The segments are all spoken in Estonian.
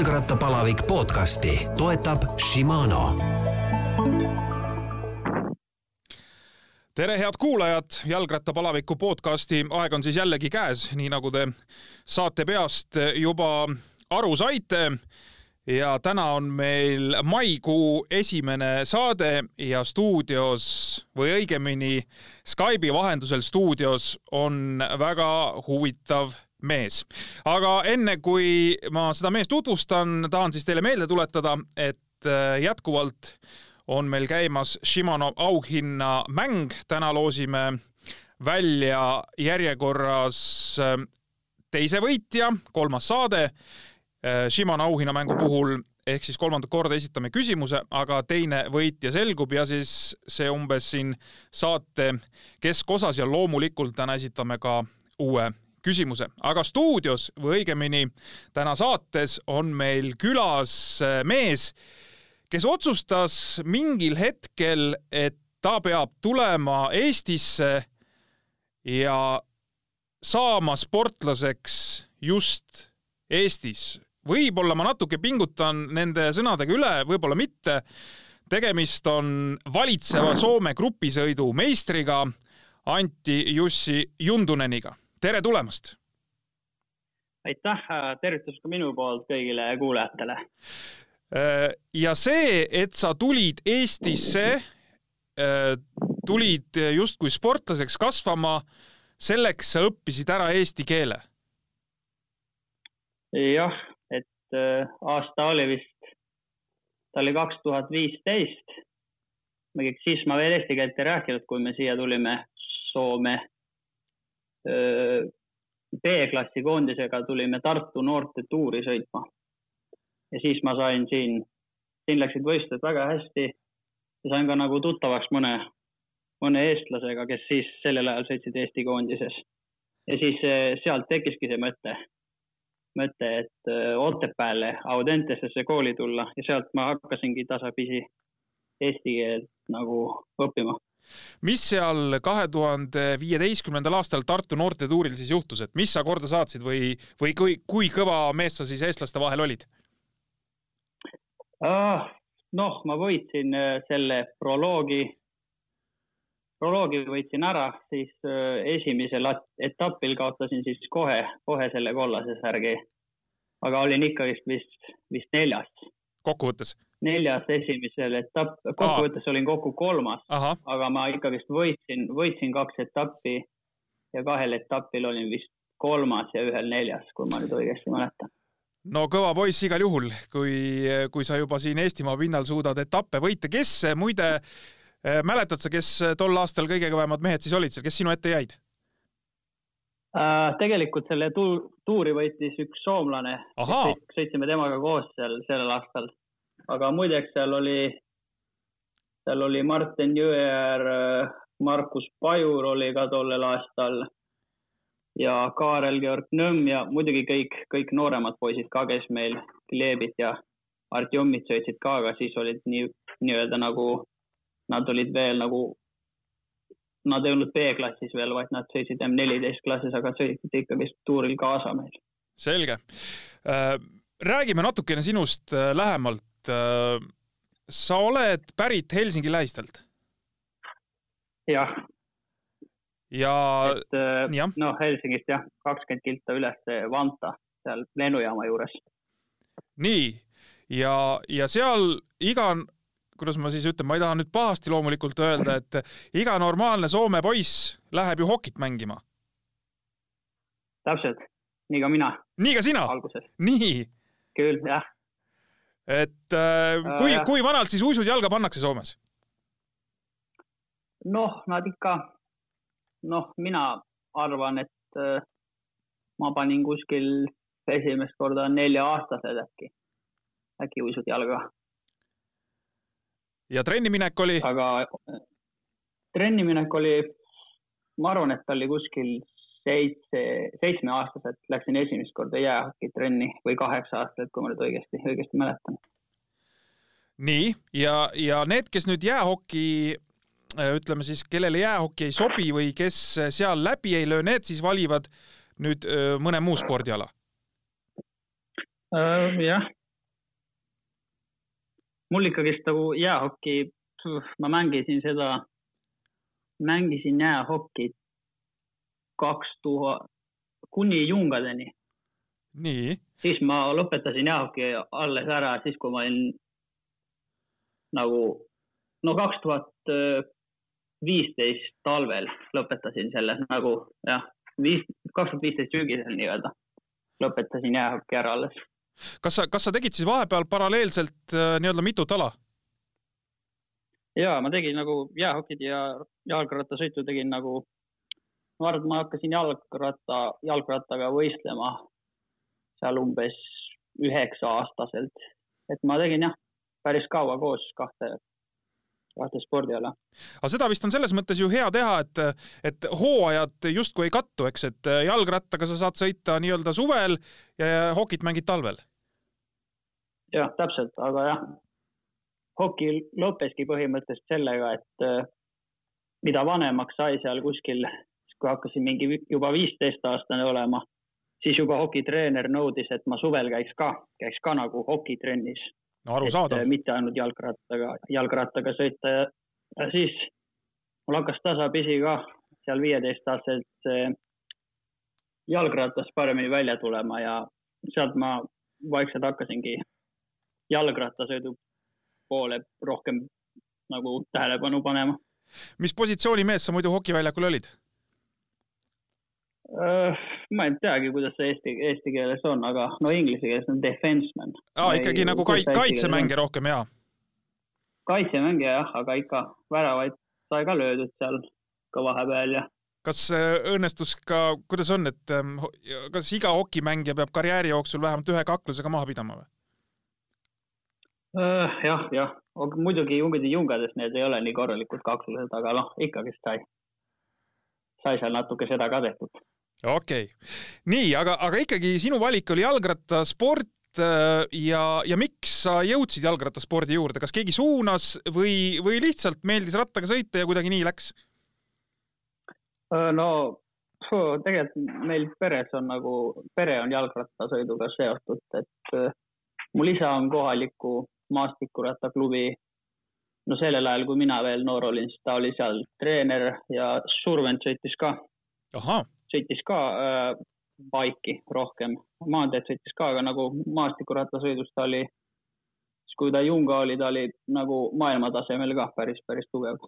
jalgrattapalavik podcasti toetab Shimano. tere, head kuulajad, jalgrattapalaviku podcasti aeg on siis jällegi käes, nii nagu te saate peast juba aru saite ja täna on meil maikuu esimene saade ja stuudios või õigemini Skype'i vahendusel stuudios on väga huvitav mees. aga enne kui ma seda meest tutvustan, tahan siis teile meelde tuletada, et äh, jätkuvalt on meil käimas Shimano auhinna mäng, täna loosime välja järjekorras äh, teise võitja, kolmas saade Äh, Shimano auhinnamängu puhul ehk siis kolmandat korda esitame küsimuse, aga teine võitja selgub ja siis see umbes siin saate keskosas ja loomulikult täna esitame ka uue küsimuse, aga stuudios või õigemini täna saates on meil külas äh, mees, kes otsustas mingil hetkel, et ta peab tulema Eestisse ja saama sportlaseks just Eestis võib-olla ma natuke pingutan nende sõnadega üle, võib-olla mitte. tegemist on valitseva Soome grupisõidu meistriga Antti Jussi Junduneniga. Tere tulemast! aitäh, tervitus ka minu poolt kõigile kuulajatele. ja see, et sa tulid Eestisse, tulid justkui sportlaseks kasvama, selleks sa õppisid ära eesti keele jah, Äh, aasta oli vist, ta oli kaks tuhat viisteist. siis ma veel eesti keelt ei rääkinud, kui me siia tulime Soome. Äh, B-klassi koondisega tulime Tartu noorte tuuri sõitma. ja siis ma sain siin, siin läksid võistlused väga hästi ja sain ka nagu tuttavaks mõne, mõne eestlasega, kes siis sellel ajal sõitsid Eesti koondises. ja siis äh, sealt tekkiski see mõte mõte, et äh, Otepääle Audentesesse kooli tulla ja sealt ma hakkasingi tasapisi eesti keelt nagu õppima. Mis seal kahe tuhande viieteistkümnendal aastal Tartu noortetuuril siis juhtus, et mis sa korda saatsid või, või kui, kui kõva mees sa siis eestlaste vahel olid uh,? noh, ma võitsin äh, selle proloogi proloogi võitsin ära, siis äh, esimesel etapil kaotasin siis kohe, kohe selle kollase särgi. aga olin ikkagist vist, vist neljas. kokkuvõttes? Neljas esimesel etapp, kokkuvõttes olin kokku kolmas, aga ma ikkagist võitsin, võitsin kaks etappi ja kahel etapil olin vist kolmas ja ühel neljas, kui ma nüüd õigesti mäletan. No kõva poiss igal juhul, kui, kui sa juba siin Eestimaa pinnal suudad etappe võita, kes muide Äh, mäletad sa, kes äh, tol aastal kõige kõvemad mehed siis olid seal, kes sinu ette jäid? Uh, tegelikult selle tu-, tuuri võitis üks soomlane, sõitsime temaga koos seal sellel aastal. Aga muideks seal oli, seal oli Martin Jõeäär, Markus Pajur oli ka tollel aastal ja Kaarel Georg Nõmm ja muidugi kõik, kõik nooremad poisid ka, kes meil Glebit ja Artjomit sõitsid ka, aga siis olid nii, nii-öelda nagu nad olid veel nagu, nad ei olnud B-klassis veel, vaid nad sõitsid M14 klassis, aga sõitsid ikkagi tuuril kaasa meil. selge. Äh, räägime natukene sinust äh, lähemalt. Äh, sa oled pärit Helsingi lähistelt? jah. ja, ja., noh, Helsingist jah, kakskümmend kilta üles Vanta, seal lennujaama juures. nii, ja, ja seal iga kuidas ma siis ütlen, ma ei taha nüüd pahasti loomulikult öelda, et iga normaalne Soome poiss läheb ju hokit mängima. täpselt, nii ka mina. nii ka sina? nii? küll, jah. Et äh, kui äh,, kui vanalt siis uisud jalga pannakse Soomes? noh, nad ikka, noh, mina arvan, et äh, ma panin kuskil esimest korda nelja-aastased äkki, äkki uisud jalga ja trenniminek oli? aga trenniminek oli, ma arvan, et oli kuskil seitse, seitsmeaastaselt läksin esimest korda jäähokitrenni või kaheksa-aastaselt, kui ma nüüd õigesti, õigesti mäletan. nii, ja, ja need, kes nüüd jäähoki ütleme siis, kellele jäähoki ei sobi või kes seal läbi ei löö, need siis valivad nüüd mõne muu spordiala? Äh, jah, mul ikkagist nagu jäähoki, ma mängisin seda, mängisin jäähokit kaks tuhat, kuni jungadeni. nii. siis ma lõpetasin jäähoki alles ära, siis kui ma olin nagu no kaks tuhat viisteist talvel lõpetasin selle nagu jah, viis, kaks tuhat viisteist sügisel nii-öelda lõpetasin jäähoki ära alles. kas sa, kas sa tegid siis vahepeal paralleelselt äh, nii-öelda mitut ala? ja ma tegin nagu jäähokid ja jalgrattasõitu tegin nagu, ma arvan, et ma hakkasin jalgratta, jalgrattaga võistlema seal umbes üheksa aastaselt, et ma tegin jah, päris kaua koos kahte kahte spordiala. aga seda vist on selles mõttes ju hea teha, et, et hooajad justkui ei kattu, eks, et jalgrattaga sa saad sõita nii-öelda suvel ja hokit mängid talvel. jah, täpselt, aga jah, hoki lõppeski põhimõtteliselt sellega, et mida vanemaks sai seal kuskil, kui hakkasin mingi juba viisteist aastane olema, siis juba hokitreener nõudis, et ma suvel käiks ka, käiks ka nagu hokitrennis no arusaadav. mitte ainult jalgrattaga, jalgrattaga sõita ja, ja siis mul hakkas tasapisi ka seal viieteistaastaselt see jalgratas paremini välja tulema ja sealt ma vaikselt hakkasingi jalgrattasõidu poole rohkem nagu tähelepanu panema. mis positsiooni mees sa muidu hokiväljakul olid? Äh, ma ei teagi, kuidas see eesti, eesti keeles on, aga no inglise keeles on defenseman. aa, ikkagi nagu kai, kaitsemängija rohkem, jaa? kaitsemängija jah, aga ikka väravaid sai ka löödud seal ka vahepeal ja. kas äh, õnnestus ka, kuidas on, et ähm, kas iga hokimängija peab karjääri jooksul vähemalt ühe kaklusega maha pidama või? Äh, jah, jah, muidugi jungide jungades need ei ole nii korralikud kaklused, aga noh, ikkagist sai, sai seal natuke seda ka tehtud okei okay., nii, aga, aga ikkagi sinu valik oli jalgrattasport äh, ja, ja miks sa jõudsid jalgrattaspordi juurde, kas keegi suunas või, või lihtsalt meeldis rattaga sõita ja kuidagi nii läks? Äh, no tegelikult meil peres on nagu, pere on jalgrattasõiduga seotud, et äh, mul isa on kohaliku maastikurattaklubi no sellel ajal, kui mina veel noor olin, siis ta oli seal treener ja suur vend sõitis ka. ahah sõitis ka äh, baiki rohkem, maanteed sõitis ka, aga nagu maastikurattasõidus ta oli, siis kui ta Junga oli, ta oli nagu maailmatasemel ka päris, päris tugev.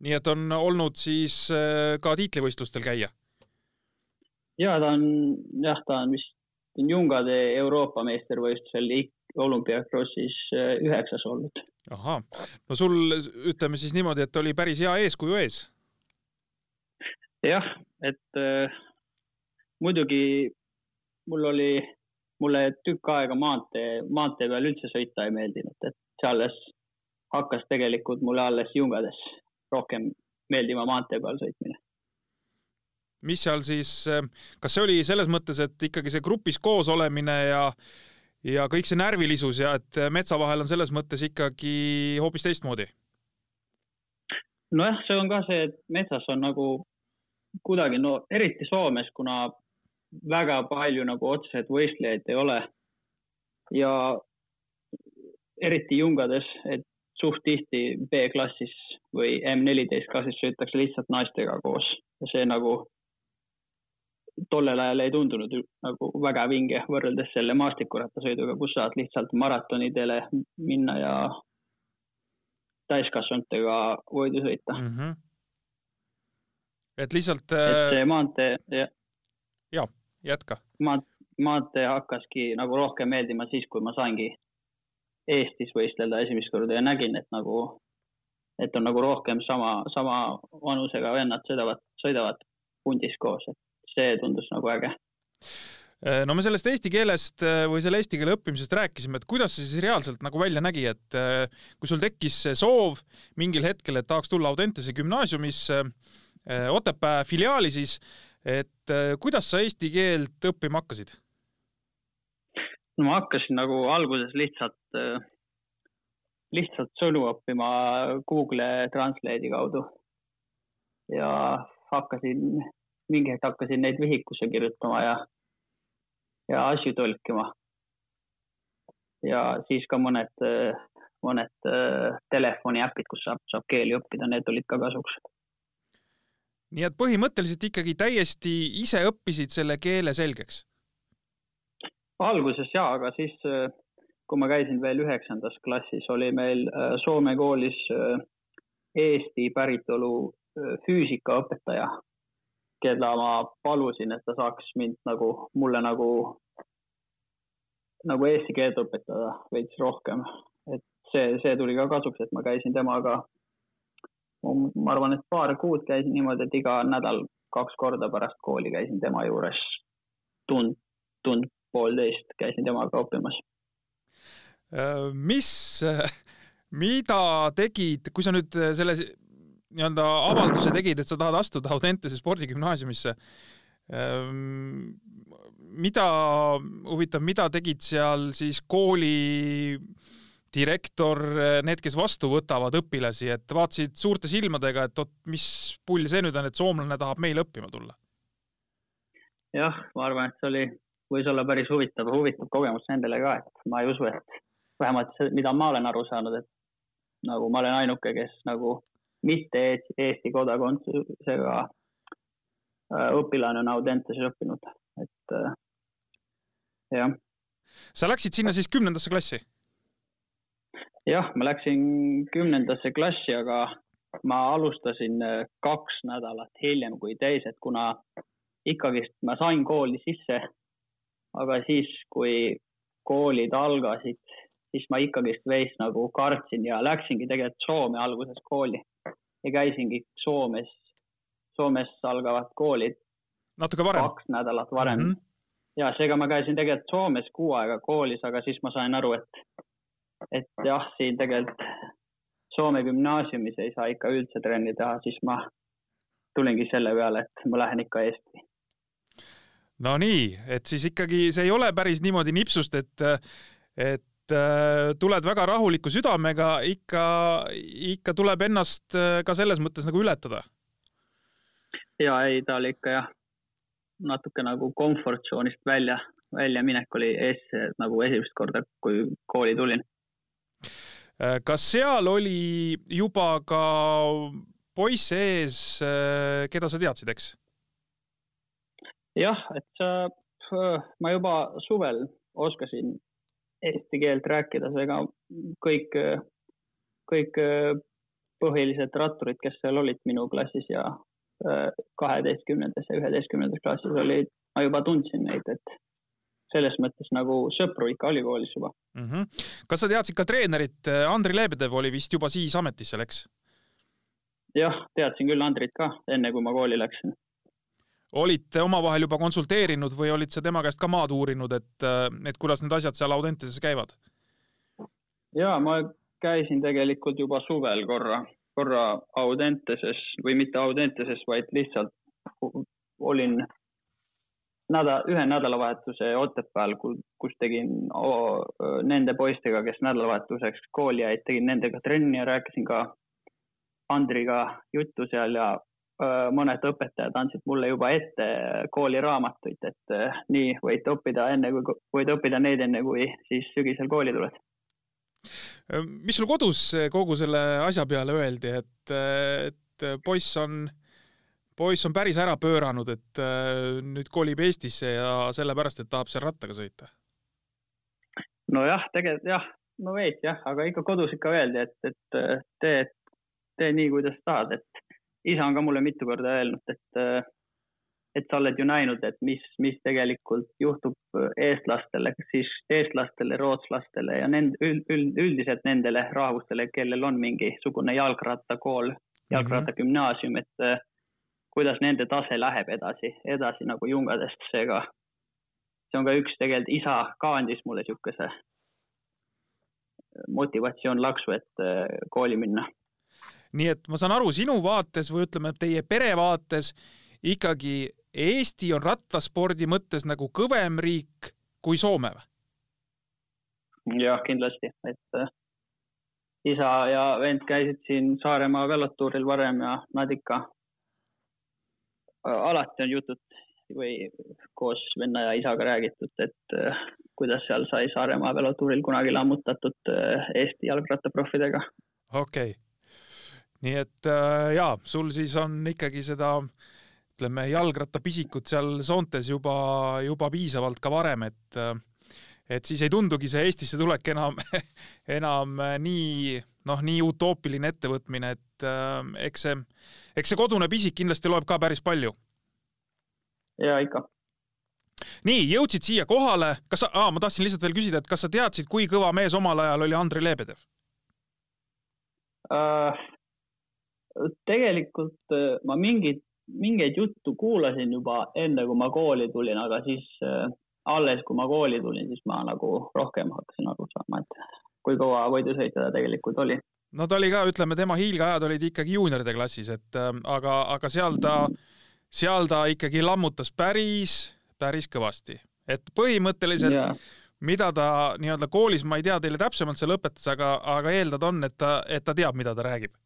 nii et on olnud siis äh, ka tiitlivõistlustel käia? ja ta on, jah, ta on vist Jungade Euroopa meistrivõistlusel olümpiakrossis äh, üheksas olnud. ahah, no sul ütleme siis niimoodi, et oli päris hea eeskuju ees jah, et äh, muidugi mul oli, mulle tükk aega maantee, maantee peal üldse sõita ei meeldinud, et see alles hakkas tegelikult mulle alles jungades rohkem meeldima maantee peal sõitmine. mis seal siis, kas see oli selles mõttes, et ikkagi see grupis koos olemine ja ja kõik see närvilisus ja et metsa vahel on selles mõttes ikkagi hoopis teistmoodi? nojah, see on ka see, et metsas on nagu kuidagi, no eriti Soomes, kuna väga palju nagu otseselt võistlejaid ei ole. ja eriti jungades, et suht tihti B-klassis või M14 klassis sõidetakse lihtsalt naistega koos ja see nagu tollel ajal ei tundunud nagu väga vinge võrreldes selle maastikurattasõiduga, kus saad lihtsalt maratonidele minna ja täiskasvanutega võidu sõita mm. -hmm et lihtsalt. et äh, see maantee, jah. ja, jätka. maant-, maantee hakkaski nagu rohkem meeldima siis, kui ma saingi Eestis võistelda esimest korda ja nägin, et nagu, et on nagu rohkem sama, sama vanusega vennad sõidavad, sõidavad pundis koos, et see tundus nagu äge äh, no me sellest eesti keelest äh, või selle eesti keele õppimisest rääkisime, et kuidas see siis reaalselt nagu välja nägi, et kui sul tekkis see soov mingil hetkel, et tahaks tulla Audentese gümnaasiumisse Otepää filiaali siis, et äh, kuidas sa eesti keelt õppima hakkasid? no ma hakkasin nagu alguses lihtsalt, äh, lihtsalt sõnu õppima Google Translate'i kaudu. ja hakkasin, mingi hetk hakkasin neid vihikusse kirjutama ja, ja asju tõlkima. ja siis ka mõned, mõned telefoniäpid, kus saab, saab keeli õppida, need olid ka kasuks. Nii et põhimõtteliselt ikkagi täiesti ise õppisid selle keele selgeks? alguses jaa, aga siis, kui ma käisin veel üheksandas klassis, oli meil Soome koolis Eesti päritolu füüsikaõpetaja, keda ma palusin, et ta saaks mind nagu, mulle nagu nagu eesti keelt õpetada veits rohkem, et see, see tuli ka kasuks, et ma käisin temaga. Ma arvan, et paar kuud käisin niimoodi, et iga nädal kaks korda pärast kooli käisin tema juures tund, tund poolteist käisin temaga õppimas. Äh, mis, mida tegid, kui sa nüüd selle nii-öelda avalduse tegid, et sa tahad astuda Audentese spordigümnaasiumisse, ähm, mida, huvitav, mida tegid seal siis kooli direktor, need, kes vastu võtavad õpilasi, et vaatasid suurte silmadega, et oot, mis pull see nüüd on, et soomlane tahab meil õppima tulla? jah, ma arvan, et see oli, võis olla päris huvitav, huvitav kogemus nendele ka, et ma ei usu, et vähemalt see, mida ma olen aru saanud, et nagu ma olen ainuke, kes nagu mitte Eesti kodakondsusega äh, õpilane on Audentases õppinud, et äh, jah. sa läksid sinna siis kümnendasse klassi? Jah, ma läksin kümnendasse klassi, aga ma alustasin äh, kaks nädalat hiljem kui teised, kuna ikkagist ma sain kooli sisse. aga siis, kui koolid algasid, siis ma ikkagist veits nagu kartsin ja läksingi tegelikult Soome alguses kooli ja käisingi Soomes, Soomes algavat koolid. natuke varem? kaks nädalat varem mm. -hmm ja seega ma käisin tegelikult Soomes kuu aega koolis, aga siis ma sain aru, et, et jah, siin tegelikult Soome gümnaasiumis ei saa ikka üldse trenni teha, siis ma tulingi selle peale, et ma lähen ikka Eesti. no nii, et siis ikkagi see ei ole päris niimoodi nipsust, et, et äh, tuled väga rahuliku südamega, ikka, ikka tuleb ennast äh, ka selles mõttes nagu ületada. ja ei, ta oli ikka jah natuke nagu comfort tsoonist välja, väljaminek oli ees nagu esimest korda, kui kooli tulin. Äh, kas seal oli juba ka poisse ees, äh, keda sa teadsid, eks? jah, et sa, ma juba suvel oskasin eesti keelt rääkida, seega kõik, kõik põhilised ratturid, kes seal olid minu klassis ja kaheteistkümnendas ja üheteistkümnendas klassis olid, ma juba tundsin neid, et selles mõttes nagu sõpru ikka oli koolis juba mm. -hmm. kas sa teadsid ka treenerit, Andri Lebedev oli vist juba siis ametisse, läks? jah, teadsin küll Andrit ka, enne kui ma kooli läksin. olite omavahel juba konsulteerinud või olid sa tema käest ka maad uurinud, et, et kuidas need asjad seal Audentases käivad? ja ma käisin tegelikult juba suvel korra korra Audenteses või mitte Audenteses, vaid lihtsalt olin nädal, ühe nädalavahetuse Otepääl, kus tegin oh, nende poistega, kes nädalavahetuseks kooli jäid, tegin nendega trenni ja rääkisin ka Andriga juttu seal ja öö, mõned õpetajad andsid mulle juba ette kooliraamatuid, et öö, nii võite õppida enne, kui võid õppida neid enne, kui siis sügisel kooli tuled. Mis sul kodus kogu selle asja peale öeldi, et, et poiss on, poiss on päris ära pööranud, et nüüd kolib Eestisse ja sellepärast, et tahab seal rattaga sõita? nojah, tegelikult jah, no veits jah, aga ikka kodus ikka öeldi, et, et tee, tee nii, kuidas tahad, et isa on ka mulle mitu korda öelnud, et et sa oled ju näinud, et mis, mis tegelikult juhtub eestlastele, siis eestlastele, rootslastele ja nend-, üld, üld, üldiselt nendele rahvustele, kellel on mingisugune jalgrattakool, jalgratagümnaasium, et äh, kuidas nende tase läheb edasi, edasi nagu jungadest, seega see on ka üks tegelikult, isa ka andis mulle niisuguse motivatsioon laksu, et äh, kooli minna. nii et ma saan aru, sinu vaates või ütleme, teie pere vaates ikkagi Eesti on rattaspordi mõttes nagu kõvem riik kui Soome või? jah, kindlasti, et äh, isa ja vend käisid siin Saaremaa velotuuril varem ja nad ikka alati on jutud või koos venna ja isaga räägitud, et äh, kuidas seal sai Saaremaa velotuuril kunagi lammutatud äh, Eesti jalgrattaproffidega. okei okay., nii et äh, jaa, sul siis on ikkagi seda ütleme, jalgrattapisikut seal Soontes juba, juba piisavalt ka varem, et et siis ei tundugi see Eestisse tulek enam enam nii noh, nii utoopiline ettevõtmine, et äh, eks see, eks see kodune pisik kindlasti loeb ka päris palju. ja ikka. nii, jõudsid siia kohale, kas sa, ma tahtsin lihtsalt veel küsida, et kas sa teadsid, kui kõva mees omal ajal oli Andrei Lebedev uh,? tegelikult uh, ma mingit, mingeid juttu kuulasin juba enne, kui ma kooli tulin, aga siis uh, alles, kui ma kooli tulin, siis ma nagu rohkem hakkasin aru saama, et kui kaua võidusõitja ta tegelikult oli. No ta oli ka, ütleme, tema hiilgeajad olid ikkagi juunioride klassis, et äh, aga, aga seal ta, seal ta ikkagi lammutas päris, päris kõvasti, et põhimõtteliselt yeah. mida ta nii-öelda koolis, ma ei tea teile täpsemalt seal õpetas, aga, aga eeldad on, et ta, et ta teab, mida ta räägib.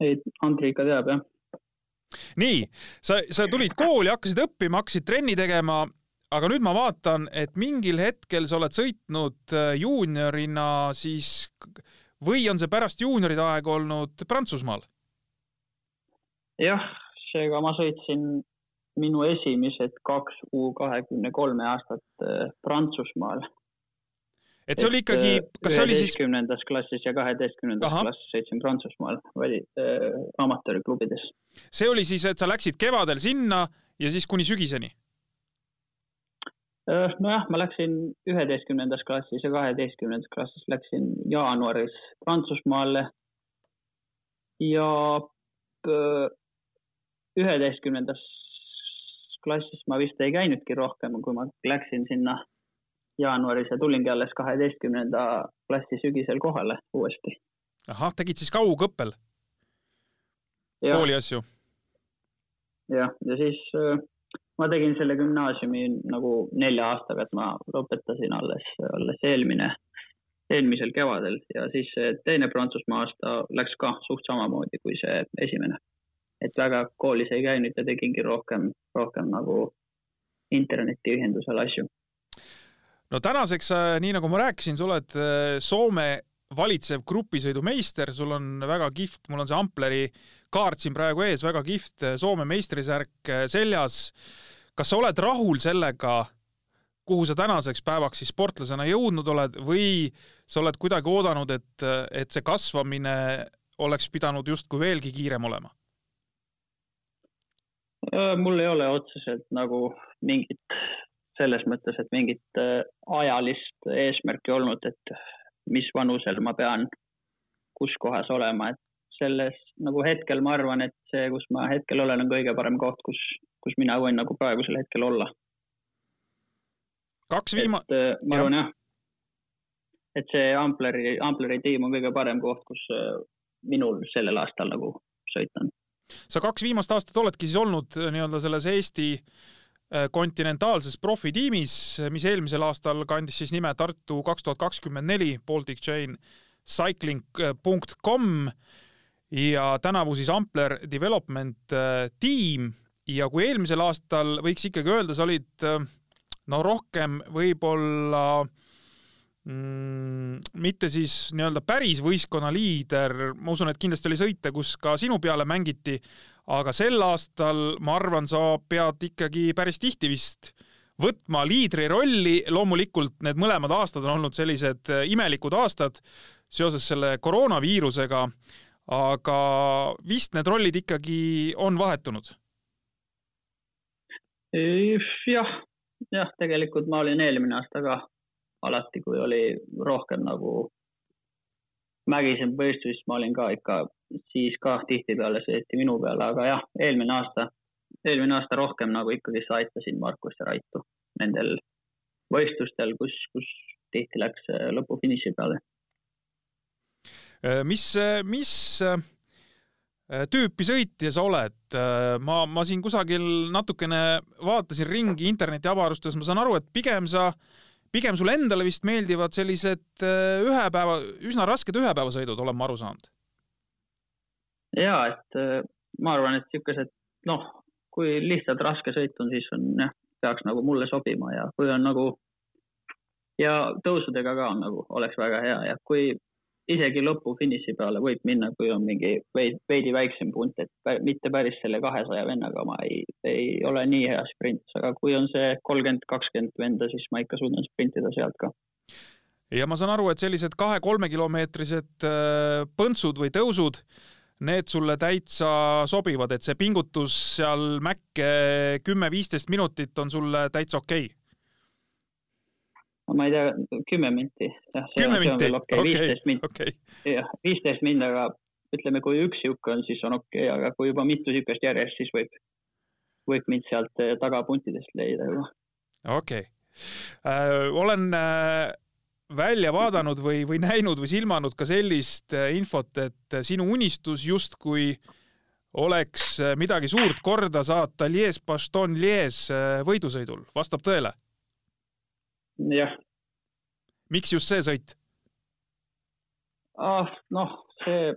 ei, Andri ikka teab, jah nii, sa, sa tulid kooli, hakkasid õppima, hakkasid trenni tegema aga nüüd ma vaatan, et mingil hetkel sa oled sõitnud äh, juuniorina siis või on see pärast juunioride aega olnud Prantsusmaal? jah, seega ma sõitsin minu esimesed kaks U kahekümne kolme aastat äh, Prantsusmaal. et see oli ikkagi, äh, kas see oli siis? üheteistkümnendas klassis ja kaheteistkümnendas klassis sõitsin Prantsusmaal, oli äh, amatööriklubides. see oli siis, et sa läksid kevadel sinna ja siis kuni sügiseni nojah, ma läksin üheteistkümnendas klassis ja kaheteistkümnendas klassis läksin jaanuaris Prantsusmaale ja äh, üheteistkümnendas klassis ma vist ei käinudki rohkem, kui ma läksin sinna jaanuaris ja tulingi alles kaheteistkümnenda klassi sügisel kohale uuesti. ahah, tegid siis kaugõppel kooli asju? jah, ja siis äh, ma tegin selle gümnaasiumi nagu nelja aastaga, et ma lõpetasin alles, alles eelmine, eelmisel kevadel ja siis teine Prantsusmaa aasta läks ka suht samamoodi kui see esimene. et väga koolis ei käinud ja tegingi rohkem, rohkem nagu internetiühendusel asju. no tänaseks, äh, nii nagu ma rääkisin, sa oled äh, Soome valitsev grupisõidumeister, sul on väga kihvt, mul on see Ampleri kaart siin praegu ees, väga kihvt äh, Soome meistrisärk seljas kas sa oled rahul sellega, kuhu sa tänaseks päevaks siis sportlasena jõudnud oled või sa oled kuidagi oodanud, et, et see kasvamine oleks pidanud justkui veelgi kiirem olema? Äh, mul ei ole otseselt nagu mingit, selles mõttes, et mingit äh, ajalist eesmärki olnud, et mis vanusel ma pean kus kohas olema, et selles nagu hetkel ma arvan, et see, kus ma hetkel olen, on kõige parem koht, kus, kus mina võin nagu praegusel hetkel olla. kaks viima-. Äh, ma arvan jah, et see Ampleri, Ampleri tiim on kõige parem koht, kus äh, minul sellel aastal nagu sõita on. sa kaks viimast aastat oledki siis olnud äh, nii-öelda selles Eesti kontinentaalses profitiimis, mis eelmisel aastal kandis siis nime Tartu kaks tuhat kakskümmend neli Baltic Chain cycling.com ja tänavu siis Ampler Development äh, tiim. Ja kui eelmisel aastal võiks ikkagi öelda, sa olid äh, no rohkem võib-olla mm, mitte siis nii-öelda päris võistkonna liider, ma usun, et kindlasti oli sõite, kus ka sinu peale mängiti, aga sel aastal ma arvan, sa pead ikkagi päris tihti vist võtma liidri rolli, loomulikult need mõlemad aastad on olnud sellised äh, imelikud aastad seoses selle koroonaviirusega aga vist need rollid ikkagi on vahetunud? jah, jah, tegelikult ma olin eelmine aasta ka alati, kui oli rohkem nagu mägisem võistlus, ma olin ka ikka siis ka tihtipeale sõideti minu peale, aga jah, eelmine aasta, eelmine aasta rohkem nagu ikkagi aitasin Markust ja Raitu nendel võistlustel, kus, kus tihti läks lõpufiniši peale Äh, mis, äh, mis äh, tüüpi sõitja sa oled? ma, ma siin kusagil natukene vaatasin ringi internetiavarustes, ma saan aru, et pigem sa, pigem sulle endale vist meeldivad sellised ühe päeva, üsna rasked ühepäevasõidud, olen ma aru saanud? ja, et ma arvan, et niisugused noh, kui lihtsalt raske sõit on, siis on jah, peaks nagu mulle sobima ja kui on nagu ja tõusudega ka nagu, oleks väga hea ja kui isegi lõpu finiši peale võib minna, kui on mingi veidi, veidi väiksem punt, et mitte päris selle kahesaja vennaga ma ei, ei ole nii hea sprint, aga kui on see kolmkümmend, kakskümmend venda, siis ma ikka suudan sprintida sealt ka. ja ma saan aru, et sellised kahe-kolmekilomeetrised äh, põntsud või tõusud, need sulle täitsa sobivad, et see pingutus seal mäkke kümme-viisteist minutit on sulle täitsa okei okay.? Ma ei tea, kümme minti. kümme minti, okei, minti. jah, viisteist minti, aga ütleme, kui üks sihuke on, siis on okei okay,, aga kui juba mitu sihukest järjest, siis võib, võib mind sealt eh, tagapuntidest leida juba. okei okay. äh,, olen äh, välja vaadanud või, või näinud või silmanud ka sellist äh, infot, et sinu unistus justkui oleks äh, midagi suurt korda saata Lies-Bastogne-Lies äh, võidusõidul, vastab tõele? Jah. miks just see sõit ah,? noh, see,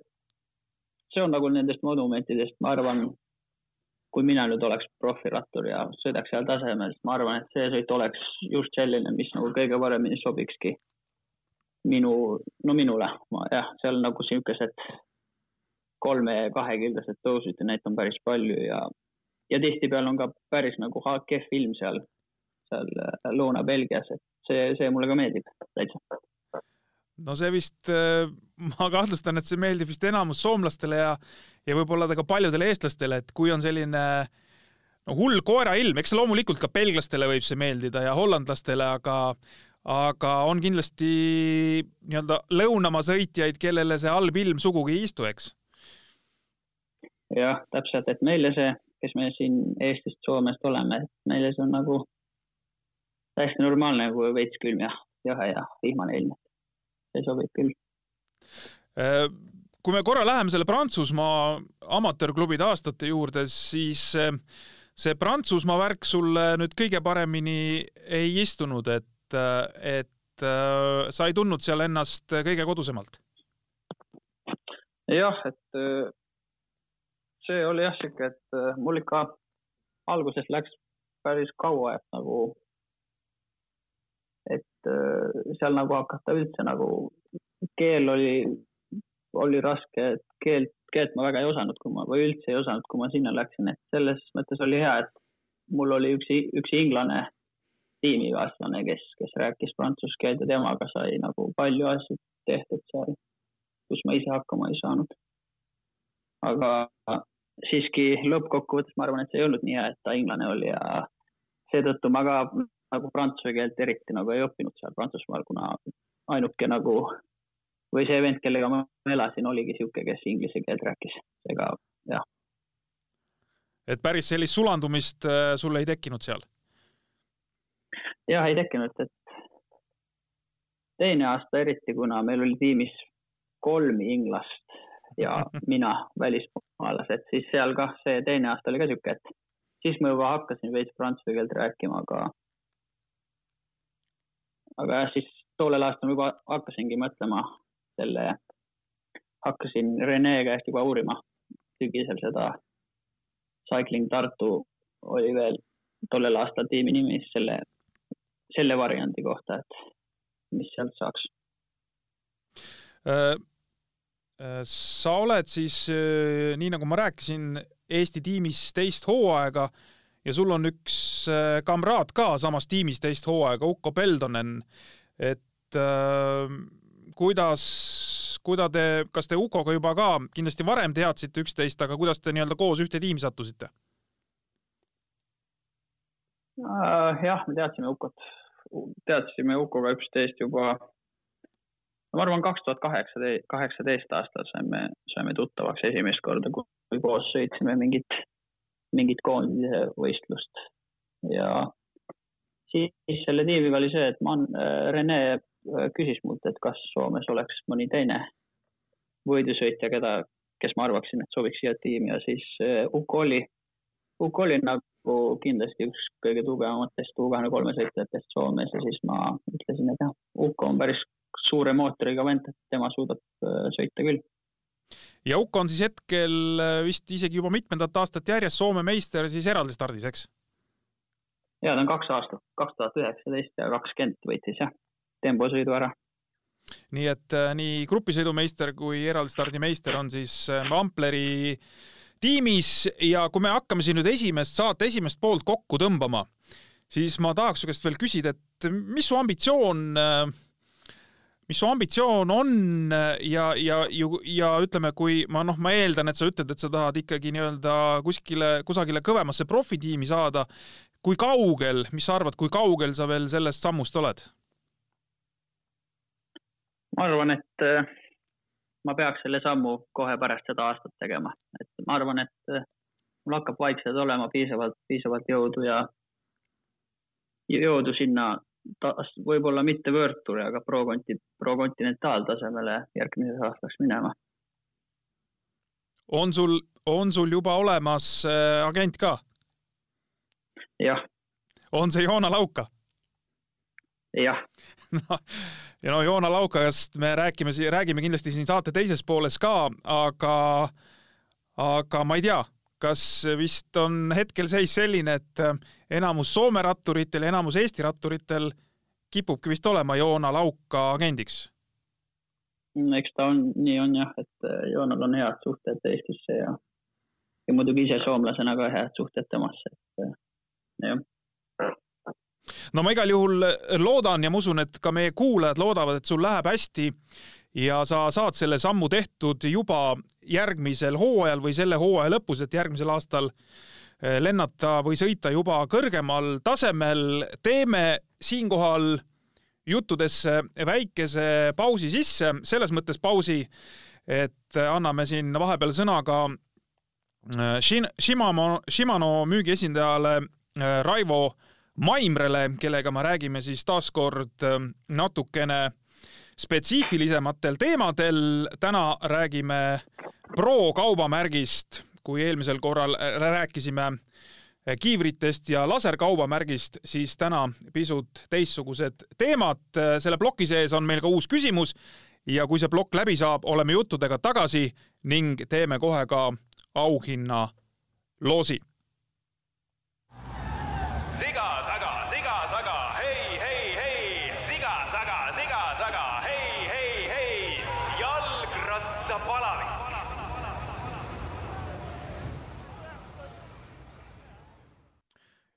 see on nagu nendest monumentidest, ma arvan, kui mina nüüd oleks profirattur ja sõidaks seal tasemel, siis ma arvan, et see sõit oleks just selline, mis nagu kõige paremini sobikski minu, no minule, jah, seal nagu siukesed kolme ja kahekildased tõusud ja neid on päris palju ja, ja tihtipeale on ka päris nagu kehv ilm seal seal äh, Lõuna-Belgias, et see, see mulle ka meeldib täitsa. no see vist, äh, ma kahtlustan, et see meeldib vist enamus soomlastele ja, ja võib-olla ka paljudele eestlastele, et kui on selline no hull koerailm, eks loomulikult ka belglastele võib see meeldida ja hollandlastele, aga aga on kindlasti nii-öelda lõunamaa sõitjaid, kellele see halb ilm sugugi ei istu, eks? jah, täpselt, et meile see, kes me siin Eestist, Soomest oleme, et meile see on nagu täiesti normaalne, kui veits külm ja jahe ja vihmane ilm. see sobib küll. Äh, kui me korra läheme selle Prantsusmaa amatöörklubide aastate juurde, siis äh, see Prantsusmaa värk sulle nüüd kõige paremini ei istunud, et, äh, et sa ei tundnud seal ennast kõige kodusemalt? jah, et see oli jah sihuke, et mul ikka alguses läks päris kaua, et nagu et äh, seal nagu hakata üldse nagu, keel oli, oli raske, et keelt, keelt ma väga ei osanud, kui ma, või üldse ei osanud, kui ma sinna läksin, et selles mõttes oli hea, et mul oli üks, üks inglane tiimikaaslane, kes, kes rääkis prantsuse keelt ja temaga sai nagu palju asju tehtud seal, kus ma ise hakkama ei saanud. aga siiski lõppkokkuvõttes ma arvan, et see ei olnud nii hea, et ta inglane oli ja seetõttu ma ka nagu prantsuse keelt eriti nagu ei õppinud seal Prantsusmaal, kuna ainuke nagu või see vend, kellega ma elasin, oligi niisugune, kes inglise keelt rääkis, ega jah. et päris sellist sulandumist äh, sul ei tekkinud seal? jah, ei tekkinud, et teine aasta eriti, kuna meil oli tiimis kolm inglast ja mina välismaalased, siis seal kah see teine aasta oli ka niisugune, et siis ma juba hakkasin veits prantsuse keelt rääkima, aga aga jah, siis tollel aastal juba hakkasingi mõtlema selle, hakkasin Rene käest juba uurima sügisel seda Cycling Tartu oli veel tollel aastal tiimi nimi selle, selle variandi kohta, et mis sealt saaks äh,. äh sa oled siis, äh, nii nagu ma rääkisin, Eesti tiimis teist hooaega ja sul on üks äh, kamraad ka samas tiimis teist hooaega, Uko Peldonen. et äh, kuidas, kuida te, kas te Ukoga juba ka kindlasti varem teadsite üksteist, aga kuidas te nii-öelda koos ühte tiimi sattusite? Äh, jah, me teadsime Ukot, teadsime Ukoga üksteist juba, ma arvan, kaks tuhat kaheksateist, kaheksateist aastal saime, saime tuttavaks esimest korda, kui koos sõitsime mingit mingit koondise võistlust ja siis selle tiimiga oli see, et ma, äh, Rene äh, küsis mult, et kas Soomes oleks mõni teine võidusõitja, keda, kes ma arvaksin, et sobiks siia tiimi. Ja siis äh, Uko oli, Uko oli nagu kindlasti üks kõige tugevamatest U kahekümne kolme sõitjatest Soomes. Ja siis ma ütlesin, et jah, Uko on päris suure mootoriga vend, et tema suudab sõita küll ja Ukk on siis hetkel vist isegi juba mitmendat aastat järjest Soome meister siis eraldi stardis, eks? ja ta on kaks aastat, kaks tuhat üheksateist ja kakskümmend võitis jah, tembosõidu ära. nii et äh, nii grupisõidumeister kui eraldi stardimeister on siis äh, Ampleri tiimis ja kui me hakkame siin nüüd esimest saate esimest poolt kokku tõmbama, siis ma tahaks su käest veel küsida, et mis su ambitsioon äh, mis su ambitsioon on ja, ja, ja, ja ütleme, kui ma noh, ma eeldan, et sa ütled, et sa tahad ikkagi nii-öelda kuskile, kusagile kõvemasse profitiimi saada, kui kaugel, mis sa arvad, kui kaugel sa veel sellest sammust oled? ma arvan, et äh, ma peaks selle sammu kohe pärast seda aastat tegema, et ma arvan, et äh, mul hakkab vaikselt olema piisavalt, piisavalt jõudu ja jõudu sinna võib-olla mitte World Touri, aga pro konti-, pro kontinentaaltasemele järgmiseks aastaks minema. on sul, on sul juba olemas äh, agent ka? jah. on see Joona Lauka? jah no, ja no Joona Laukast me räägime, räägime kindlasti siin saate teises pooles ka, aga, aga ma ei tea, kas vist on hetkel seis selline, et enamus Soome ratturitel ja enamus Eesti ratturitel kipubki vist olema Joona Lauka agendiks? eks ta on, nii on jah, et Joonal on head suhted Eestisse ja, ja muidugi ise soomlasena ka head suhted temasse, et jah no ma igal juhul loodan ja ma usun, et ka meie kuulajad loodavad, et sul läheb hästi ja sa saad selle sammu tehtud juba järgmisel hooajal või selle hooaja lõpus, et järgmisel aastal eh, lennata või sõita juba kõrgemal tasemel. teeme siinkohal juttudesse väikese pausi sisse, selles mõttes pausi, et anname siin vahepeal sõna ka eh, Shimano, Shimano müügiesindajale eh, Raivo Maimrele, kellega me räägime siis taaskord ähm, natukene spetsiifilisematel teemadel. täna räägime Pro kaubamärgist, kui eelmisel korral rääkisime äh, kiivritest ja laserkaubamärgist, siis täna pisut teistsugused teemad. selle ploki sees on meil ka uus küsimus ja kui see plokk läbi saab, oleme juttudega tagasi ning teeme kohe ka auhinna loosi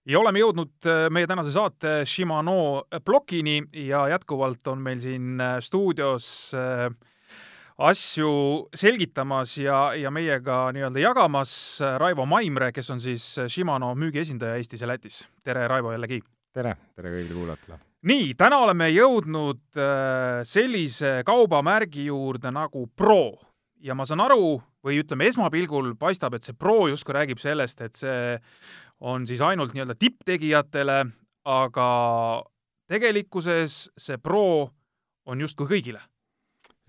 ja oleme jõudnud äh, meie tänase saate Shimano plokini ja jätkuvalt on meil siin äh, stuudios äh, asju selgitamas ja, ja meiega nii-öelda jagamas Raivo Maimre, kes on siis Shimano müügiesindaja Eestis ja Lätis. tere, Raivo, jällegi! tere, tere kõigile kuulajatele! nii, täna oleme jõudnud sellise kaubamärgi juurde nagu Pro ja ma saan aru, või ütleme, esmapilgul paistab, et see Pro justkui räägib sellest, et see on siis ainult nii-öelda tipptegijatele, aga tegelikkuses see Pro on justkui kõigile.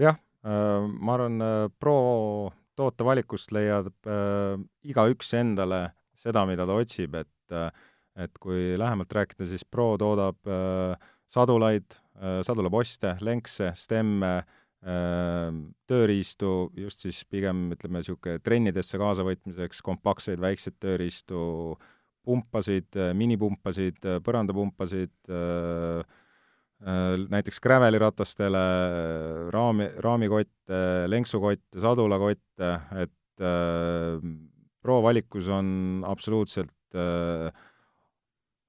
jah, äh, ma arvan, äh, Pro tootevalikust leiab äh, igaüks endale seda, mida ta otsib, et et kui lähemalt rääkida, siis Pro toodab sadulaid, sadulaposte, lenkse, stemme, tööriistu, just siis pigem ütleme, niisugune trennidesse kaasavõtmiseks, kompaktseid väikseid tööriistu, pumpasid, minipumpasid, põrandapumpasid, näiteks Graveli-ratastele, raami, raamikotte, lenksukotte, sadulakotte, et Pro valikus on absoluutselt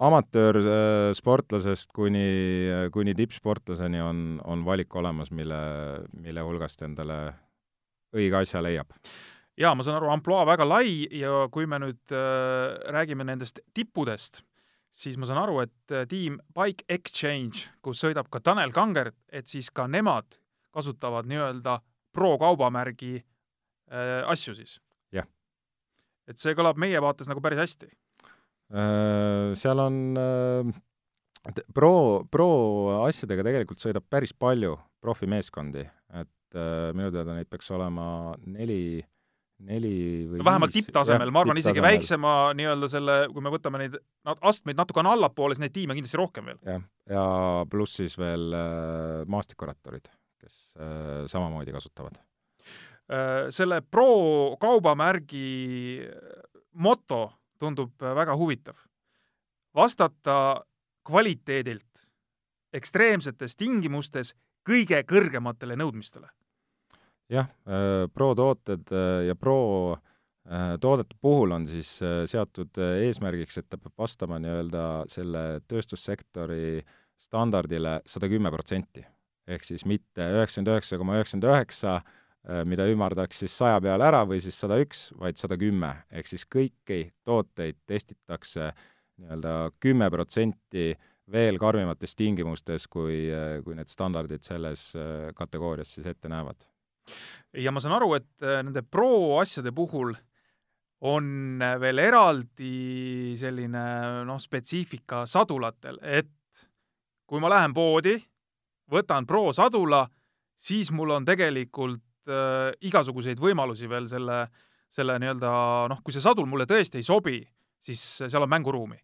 amatöörsportlasest kuni, kuni tippsportlaseni on, on valik olemas, mille, mille hulgast endale õige asja leiab jaa, ma saan aru, ampluaa väga lai ja kui me nüüd äh, räägime nendest tippudest, siis ma saan aru, et äh, tiim Bike Exchange, kus sõidab ka Tanel Kangert, et siis ka nemad kasutavad nii-öelda pro kaubamärgi äh, asju siis? jah. et see kõlab meie vaates nagu päris hästi äh,? Seal on äh, pro, pro asjadega tegelikult sõidab päris palju profimeeskondi, et äh, minu teada neid peaks olema neli neli või no vähemalt tipptasemel, ma arvan isegi väiksema nii-öelda selle, kui me võtame neid astmeid natukene allapoole, siis neid tiime kindlasti rohkem veel. jah, ja pluss siis veel äh, maastikuratturid, kes äh, samamoodi kasutavad. selle Pro kaubamärgi moto tundub väga huvitav. vastata kvaliteedilt ekstreemsetes tingimustes kõige kõrgematele nõudmistele. Jah, Pro tooted ja Pro toodete puhul on siis seatud eesmärgiks, et ta peab vastama nii-öelda selle tööstussektori standardile sada kümme protsenti ehk siis mitte üheksakümmend üheksa koma üheksakümmend üheksa, äh, mida ümardaks siis saja peale ära või siis sada üks, vaid sada kümme. ehk siis kõiki tooteid testitakse nii-öelda kümme protsenti veel karmimates tingimustes, kui, äh, kui need standardid selles äh, kategoorias siis ette näevad. Ja ma saan aru, et nende pro asjade puhul on veel eraldi selline noh, spetsiifika sadulatel, et kui ma lähen poodi võtan Pro sadula, siis mul on tegelikult äh, igasuguseid võimalusi veel selle, selle nii-öelda noh, kui see sadul mulle tõesti ei sobi, siis seal on mänguruumi.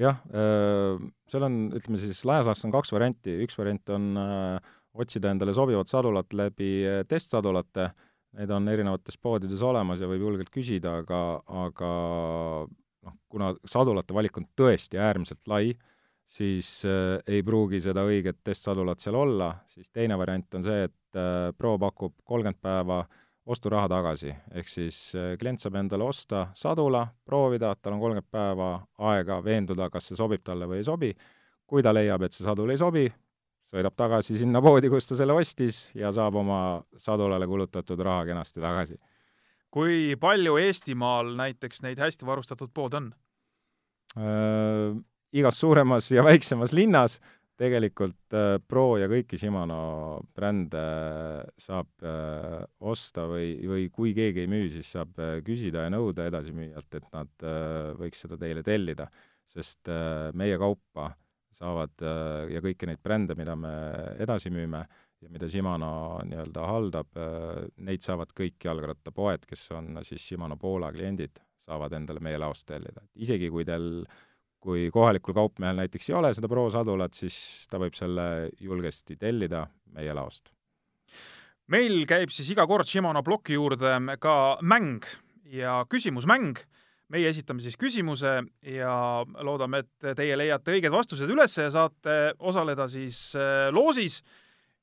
jah äh,, seal on, ütleme siis, laastus on kaks varianti, üks variant on äh, otsida endale sobivat sadulat läbi äh, testsadulate, need on erinevates poodides olemas ja võib julgelt küsida, aga, aga noh, kuna sadulate valik on tõesti äärmiselt lai siis äh, ei pruugi seda õiget testsadulat seal olla, siis teine variant on see, et äh, Pro pakub kolmkümmend päeva osturaha tagasi, ehk siis äh, klient saab endale osta sadula, proovida, tal on kolmkümmend päeva aega veenduda, kas see sobib talle või ei sobi, kui ta leiab, et see sadul ei sobi, sõidab tagasi sinna poodi, kust ta selle ostis ja saab oma sadulale kulutatud raha kenasti tagasi. kui palju Eestimaal näiteks neid hästi varustatud poode on? Äh, igas suuremas ja väiksemas linnas tegelikult äh, Pro ja kõiki Shimano brände saab äh, osta või, või kui keegi ei müü, siis saab äh, küsida ja nõuda edasimüüjalt, et nad äh, võiks seda teile tellida, sest äh, meie kaupa saavad äh, ja kõiki neid brände, mida me edasi müüme ja mida Shimano nii-öelda haldab äh,, neid saavad kõik jalgrattapoed, kes on siis Shimano Poola kliendid, saavad endale meie laost tellida. isegi kui teil kui kohalikul kaupmehel näiteks ei ole seda Pro sadulat, siis ta võib selle julgesti tellida meie laost. meil käib siis iga kord Shimano ploki juurde ka mäng ja küsimusmäng. Meie esitame siis küsimuse ja loodame, et teie leiate õiged vastused üles ja saate osaleda siis äh, loosis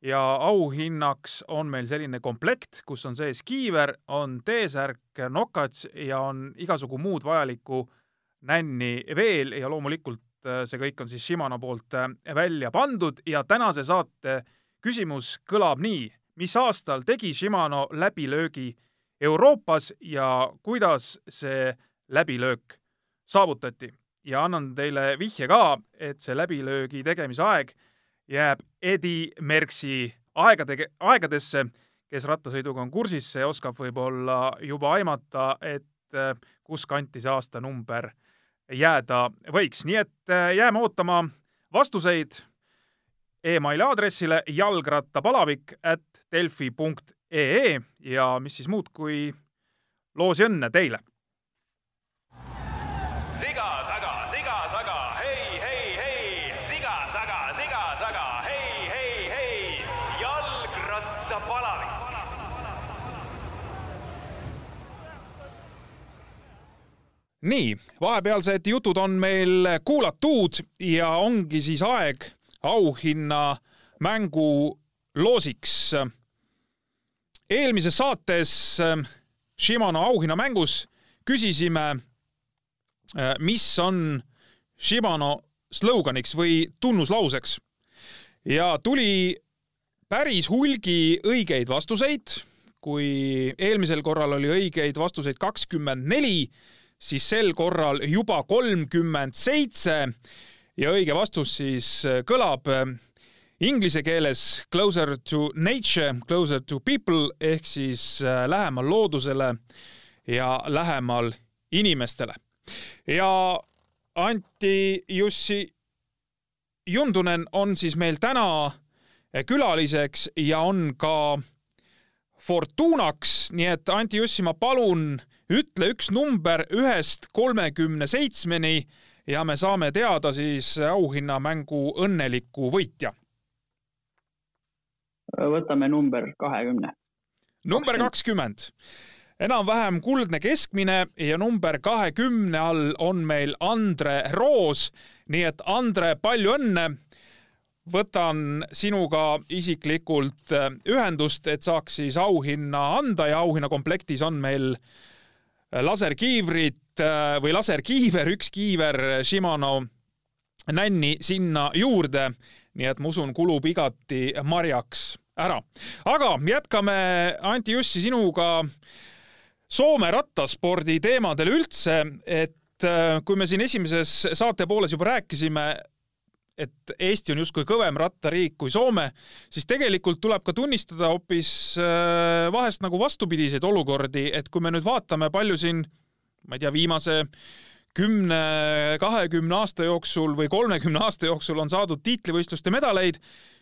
ja auhinnaks on meil selline komplekt, kus on sees kiiver, on T-särk, nokats ja on igasugu muud vajalikku nänni veel ja loomulikult äh, see kõik on siis Shimano poolt äh, välja pandud ja tänase saate küsimus kõlab nii. mis aastal tegi Shimano läbilöögi Euroopas ja kuidas see läbilöök saavutati? ja annan teile vihje ka, et see läbilöögi tegemise aeg jääb Eddie Merksi aegade, aegadesse, kes rattasõiduga on kursis, see oskab võib-olla juba aimata, et äh, kus kanti see aastanumber jääda võiks, nii et äh, jääme ootama vastuseid emaili aadressile jalgrattapalavik at delfi punkt ee ja mis siis muud kui loosi õnne teile nii, vahepealsed jutud on meil kuulatud ja ongi siis aeg auhinna mängu loosiks. eelmises saates ähm, Shimano auhinnamängus küsisime, mis on Shimano sloganiks või tunnuslauseks ja tuli päris hulgi õigeid vastuseid. kui eelmisel korral oli õigeid vastuseid kakskümmend neli, siis sel korral juba kolmkümmend seitse ja õige vastus siis äh, kõlab äh, inglise keeles closer to nature, closer to people ehk siis äh, lähemal loodusele ja lähemal inimestele. Ja Anti Jussi Jundunen on siis meil täna külaliseks ja on ka Fortunaks, nii et Anti Jussi, ma palun ütle üks number ühest kolmekümne seitsmeni ja me saame teada siis auhinnamängu õnneliku võitja. võtame number kahekümne. number kakskümmend, enam-vähem kuldne keskmine ja number kahekümne all on meil Andre Roos. nii et Andre, palju õnne võtan sinuga isiklikult äh, ühendust, et saaks siis auhinna anda ja auhinnakomplektis on meil äh, laserkiivrid äh, või laserkiiver, üks kiiver Shimano nänni sinna juurde. nii et ma usun, kulub igati marjaks ära. aga jätkame, Anti Jussi, sinuga Soome rattaspordi teemadel üldse, et kui me siin esimeses saate pooles juba rääkisime et Eesti on justkui kõvem rattariik kui Soome, siis tegelikult tuleb ka tunnistada hoopis äh, vahest nagu vastupidiseid olukordi, et kui me nüüd vaatame, palju siin, ma ei tea, viimase kümne, kahekümne aasta jooksul või kolmekümne aasta jooksul on saadud tiitlivõistluste medaleid,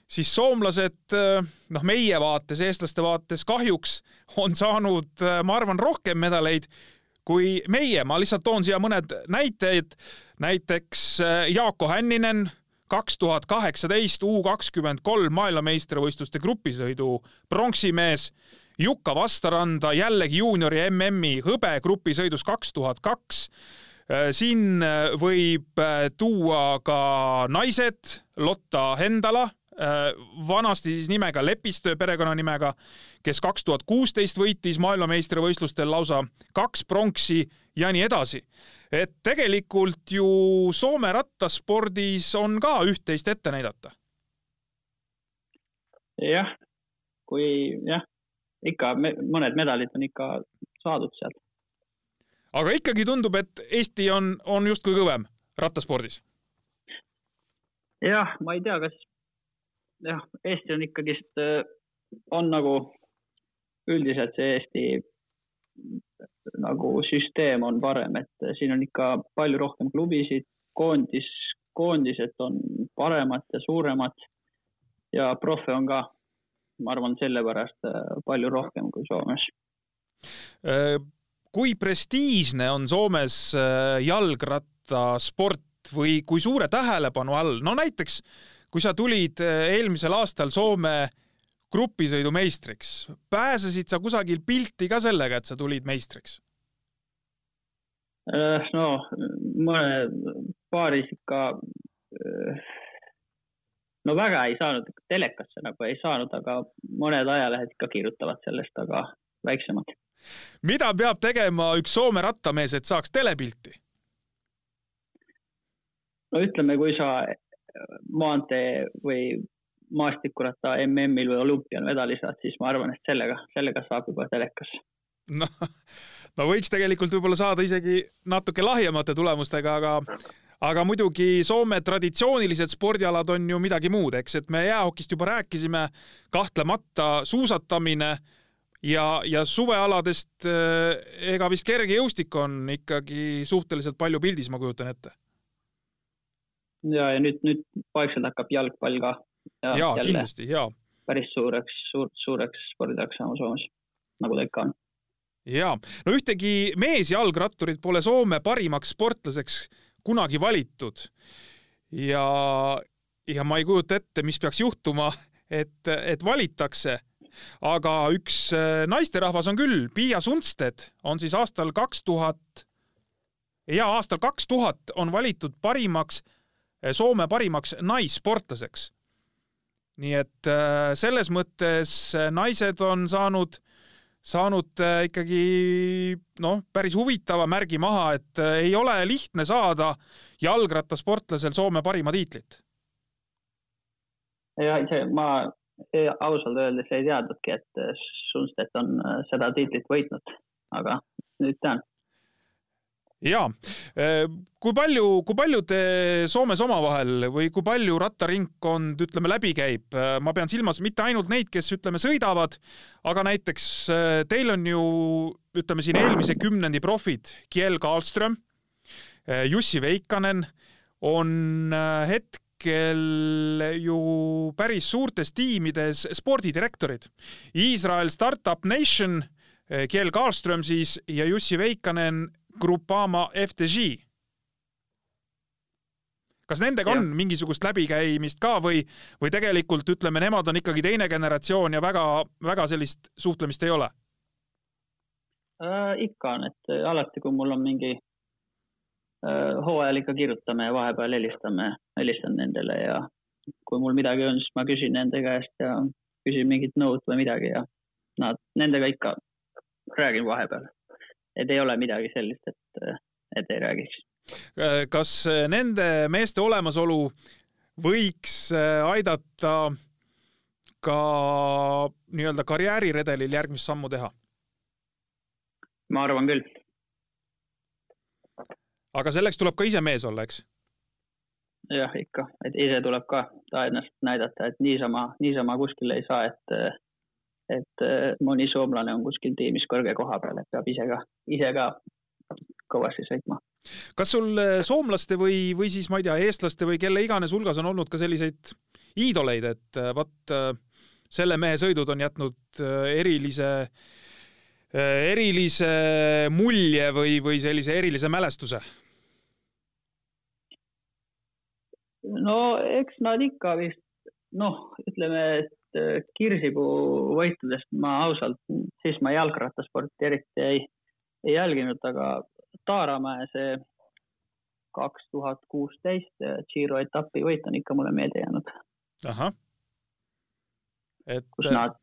siis soomlased, äh, noh, meie vaates, eestlaste vaates kahjuks on saanud, äh, ma arvan, rohkem medaleid kui meie. ma lihtsalt toon siia mõned näited. näiteks Jaako Hänninen kaks tuhat kaheksateist U kakskümmend kolm maailmameistrivõistluste grupisõidu pronksimees. Jukka Vastaranda jällegi juuniori MM-i hõbe grupisõidus kaks tuhat kaks. Äh, siin äh, võib äh, tuua ka naised, Lotta Hendala, vanasti siis nimega Lepistöö perekonnanimega, kes kaks tuhat kuusteist võitis maailmameistrivõistlustel lausa kaks pronksi ja nii edasi et tegelikult ju Soome rattaspordis on ka üht-teist ette näidata. jah, kui jah, ikka me, mõned medalid on ikka saadud sealt. aga ikkagi tundub, et Eesti on, on justkui kõvem rattaspordis. jah, ma ei tea, kas jah, Eesti on ikkagist, on nagu üldiselt see Eesti nagu süsteem on parem, et siin on ikka palju rohkem klubisid, koondis, koondised on paremad ja suuremad ja profe on ka, ma arvan, sellepärast äh, palju rohkem kui Soomes. Äh, kui prestiižne on Soomes äh, jalgrattasport või kui suure tähelepanu all, no näiteks kui sa tulid eelmisel aastal Soome grupisõidu meistriks. pääsesid sa kusagil pilti ka sellega, et sa tulid meistriks? Äh, no mõne paaris ikka, äh, no väga ei saanud, telekasse nagu ei saanud, aga mõned ajalehed ikka kirjutavad sellest, aga väiksemad. mida peab tegema üks Soome rattamees, et saaks telepilti? no ütleme, kui sa maantee või maastikuratta MM-il või olümpial medali saad, siis ma arvan, et sellega, sellega saab juba telekas. noh, no võiks tegelikult võib-olla saada isegi natuke lahjemate tulemustega, aga aga muidugi Soome traditsioonilised spordialad on ju midagi muud, eks, et me jäähokist juba rääkisime, kahtlemata suusatamine ja, ja suvealadest eh, ega vist kergejõustik on ikkagi suhteliselt palju pildis, ma kujutan ette. Ja, ja nüüd, nüüd vaikselt hakkab jalgpall ka ja, ja kindlasti, ja. päris suureks, suur, suureks spordialaks saama Soomes, nagu ta ikka on. ja, no ühtegi meesjalgratturit pole Soome parimaks sportlaseks kunagi valitud. ja, ja ma ei kujuta ette, mis peaks juhtuma, et, et valitakse aga üks äh, naisterahvas on küll, Piia Sundstedt on siis aastal kaks tuhat, ja aastal kaks tuhat on valitud parimaks, Soome parimaks naissportlaseks nii et äh, selles mõttes äh, naised on saanud, saanud ikkagi noh, päris huvitava märgi maha, et ei ole lihtne saada jalgrattasportlasel Soome parima tiitlit. ja ise ma ausalt öeldes ei teadnudki, et Sundstedt on seda tiitlit võitnud, aga nüüd tean ja kui palju, kui palju te Soomes omavahel või kui palju rattaringkond, ütleme, läbi käib? ma pean silmas mitte ainult neid, kes ütleme, sõidavad, aga näiteks teil on ju ütleme siin eelmise kümnendi profid Kiel Karlström, Jussi Veikanen on hetkel ju päris suurtes tiimides spordidirektorid. Iisrael Startup Nation, Kiel Karlström siis ja Jussi Veikanen Grupama FTG. kas nendega ja. on mingisugust läbikäimist ka või, või tegelikult ütleme, nemad on ikkagi teine generatsioon ja väga, väga sellist suhtlemist ei ole äh,? ikka on, et alati, kui mul on mingi äh, hooajal ikka kirjutame ja vahepeal helistame, helistan nendele ja kui mul midagi on, siis ma küsin nende käest ja küsin mingit nõud või midagi ja nad, nendega ikka räägin vahepeal. Et ei ole midagi sellist, et, et ei räägiks kas nende meeste olemasolu võiks äh, aidata ka nii-öelda karjääriredelil järgmist sammu teha? ma arvan küll. aga selleks tuleb ka ise mees olla, eks? jah, ikka, et ise tuleb ka ta ennast näidata, et niisama, niisama kuskile ei saa, et et mõni soomlane on kuskil tiimis kõrge koha peal, et peab ise ka, ise ka kõvasti sõitma kas sul äh, soomlaste või, või siis ma ei tea, eestlaste või kelle iganes hulgas on olnud ka selliseid iidoleid, et äh, vot äh, selle mehe sõidud on jätnud erilise, erilise mulje või, või sellise erilise mälestuse? no eks nad ikka vist noh, ütleme, et Kirsipuu võitudest ma ausalt, siis ma jalgrattasporti eriti ei, ei jälginud, aga Taaramäe see kaks tuhat kuusteist Giro etapi võit on ikka mulle meelde jäänud. ahah. et. kus nad,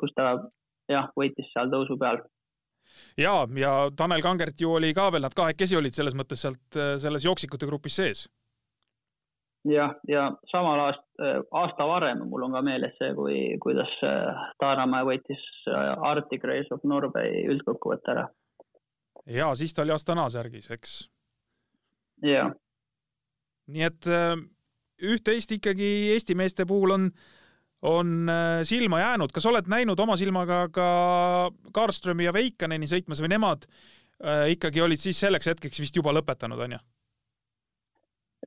kus ta jah, võitis seal tõusu peal. ja, ja Tanel Kangert ju oli ka veel, nad kahekesi olid selles mõttes sealt selles jooksikute grupis sees. Jah, ja samal aast-, aasta varem mul on ka meeles see, kui, kuidas Taaramäe võitis Arctic Race of Norway üldkokkuvõtte ära ja siis ta oli Astana särgis, eks? jah. nii et äh, üht-teist ikkagi Eesti meeste puhul on, on äh, silma jäänud. kas oled näinud oma silmaga ka Karlströmi ja Veikaneni sõitmas või nemad äh, ikkagi olid siis selleks hetkeks vist juba lõpetanud, on ju?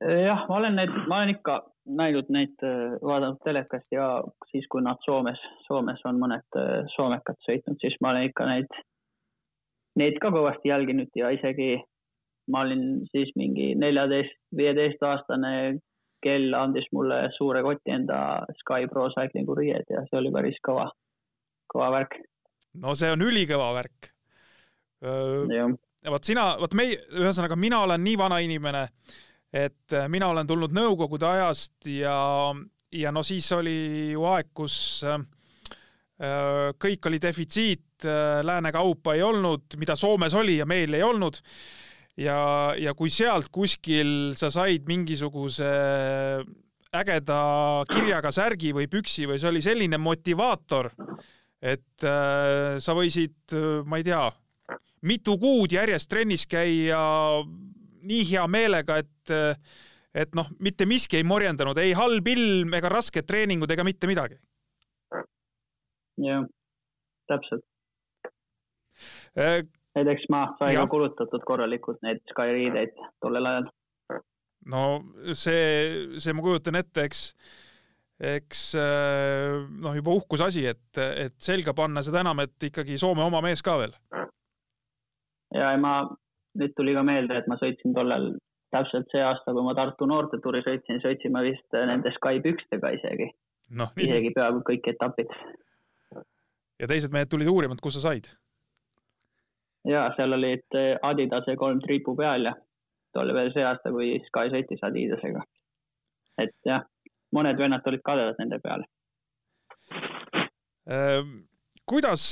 Jah, ma olen neid, ma olen ikka näinud neid, vaadanud telekast ja siis, kui nad Soomes, Soomes on mõned soomekad sõitnud, siis ma olen ikka neid neid ka kõvasti jälginud ja isegi ma olin siis mingi neljateist, viieteist aastane, kel andis mulle suure koti enda Sky Pro Cyclingu riied ja see oli päris kõva, kõva värk. no see on ülikõva värk. vot sina, vot meie, ühesõnaga mina olen nii vana inimene, et äh, mina olen tulnud Nõukogude ajast ja, ja no siis oli ju aeg, kus äh, Äh, kõik oli defitsiit, lääne kaupa ei olnud, mida Soomes oli ja meil ei olnud. ja, ja kui sealt kuskil sa said mingisuguse ägeda kirjaga särgi või püksi või see oli selline motivaator, et sa võisid, ma ei tea, mitu kuud järjest trennis käia nii hea meelega, et et noh, mitte miski ei morjendanud, ei halb ilm ega rasked treeningud ega mitte midagi jah, täpselt äh,. näiteks ma sain ka kulutatud korralikult neid Sky riideid tollel ajal. no see, see ma kujutan ette, eks, eks äh, noh, juba uhkuse asi, et, et selga panna, seda enam, et ikkagi Soome oma mees ka veel. ja, ja ma, nüüd tuli ka meelde, et ma sõitsin tollel täpselt see aasta, kui ma Tartu noorteturi sõitsin, sõitsime vist nende Sky pükstega isegi no,. isegi peaaegu kõik etapid ja teised mehed tulid uurima, et kus sa said? ja seal olid eh, Adidase kolm triipu peal ja too oli veel see aasta, kui Sky sõitis Adidasega. et jah, mõned vennad olid kadedad nende peale ähm kuidas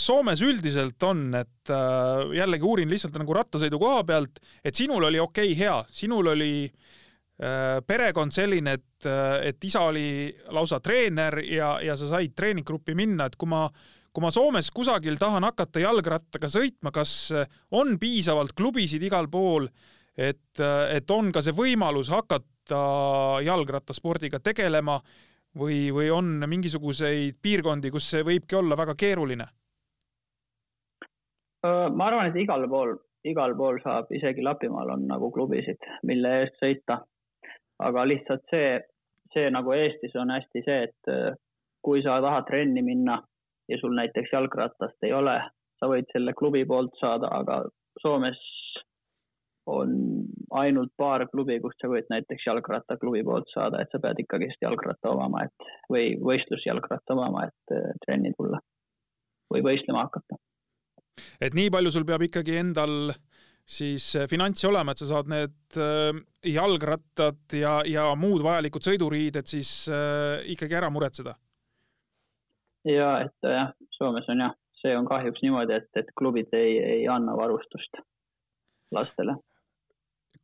Soomes üldiselt on, et äh, jällegi uurin lihtsalt nagu rattasõidu koha pealt, et sinul oli okei okay,, hea, sinul oli äh, perekond selline, et, äh, et isa oli lausa treener ja, ja sa said treeninggruppi minna, et kui ma, kui ma Soomes kusagil tahan hakata jalgrattaga sõitma, kas on piisavalt klubisid igal pool, et, et on ka see võimalus hakata jalgrattaspordiga tegelema või, või on mingisuguseid piirkondi, kus see võibki olla väga keeruline? Ma arvan, et igal pool, igal pool saab, isegi Lapimaal on nagu klubisid, mille eest sõita aga lihtsalt see, see nagu Eestis on hästi see, et kui sa tahad trenni minna ja sul näiteks jalgratast ei ole, sa võid selle klubi poolt saada, aga Soomes on ainult paar klubi, kust sa võid näiteks jalgrattaklubi poolt saada, et sa pead ikkagist jalgratta omama, et või võistlusjalgratta omama, et äh, trenni tulla või võistlema hakata. et nii palju sul peab ikkagi endal siis äh, finantsi olema, et sa saad need äh, jalgrattad ja, ja muud vajalikud sõiduriided siis ikkagi ära muretseda? ja et jah, Soomes on jah, see on kahjuks niimoodi, et, et klubid ei, ei anna varustust lastele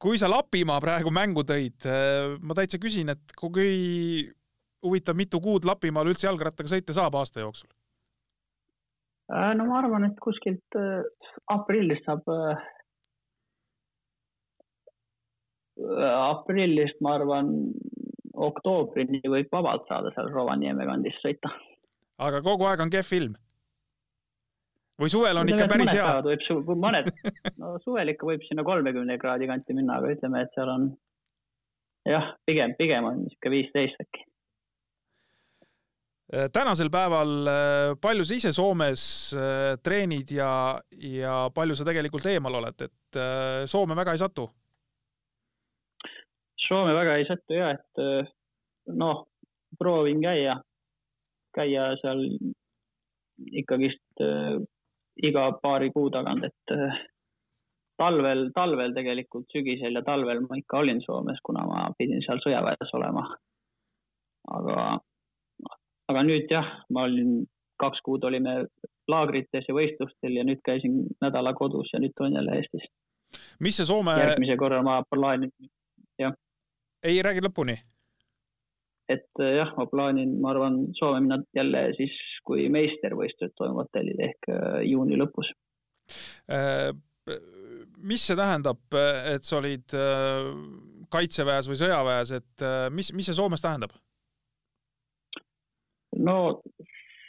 kui sa Lapimaa praegu mängu tõid, äh, ma täitsa küsin, et kui huvitav, mitu kuud Lapimaal üldse jalgrattaga sõita saab aasta jooksul? Äh, no ma arvan, et kuskilt äh, aprillist saab aprillist, ma arvan, oktoobrini võib vabalt saada seal Rovaniemi kandis sõita. aga kogu aeg on kehv ilm? Või suvel on ikka päris hea? võib su-, mõned, no suvel ikka võib sinna kolmekümne kraadi kanti minna, aga ütleme, et seal on jah, pigem, pigem on niisugune viisteist äkki. Äh, tänasel päeval äh, palju sa ise Soomes äh, treenid ja, ja palju sa tegelikult eemal oled, et Soome väga ei satu? Soome väga ei satu ja, et noh, proovin käia, käia seal ikkagist iga paari kuu tagant, et äh, talvel, talvel tegelikult, sügisel ja talvel ma ikka olin Soomes, kuna ma pidin seal sõjaväes olema. aga, aga nüüd jah, ma olin, kaks kuud olime laagrites ja võistlustel ja nüüd käisin nädala kodus ja nüüd olen jälle Eestis. mis see Soome? järgmise korra ma plaanin, jah. ei, räägi lõpuni et äh, jah, ma plaanin, ma arvan, Soome minna jälle siis, kui meistervõistlused toimuvad Tallinna ehk äh, juuni lõpus. Äh, mis see tähendab, et sa olid kaitseväes või sõjaväes, et mis, mis see Soomes tähendab? no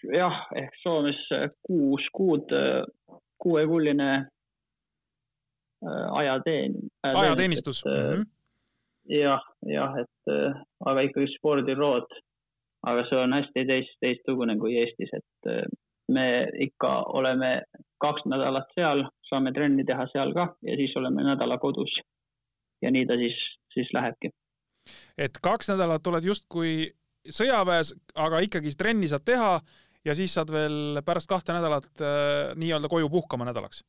jah, ehk Soomes kuus kuud, kuuekulline ajateen-. ajateenistus. Mm -hmm jah, jah, et äh, aga ikkagi spordirood. aga see on hästi teist, teistsugune kui Eestis, et äh, me ikka oleme kaks nädalat seal, saame trenni teha seal ka ja siis oleme nädala kodus. ja nii ta siis, siis lähebki. et kaks nädalat oled justkui sõjaväes, aga ikkagi trenni saad teha ja siis saad veel pärast kahte nädalat äh, nii-öelda koju puhkama nädalaks?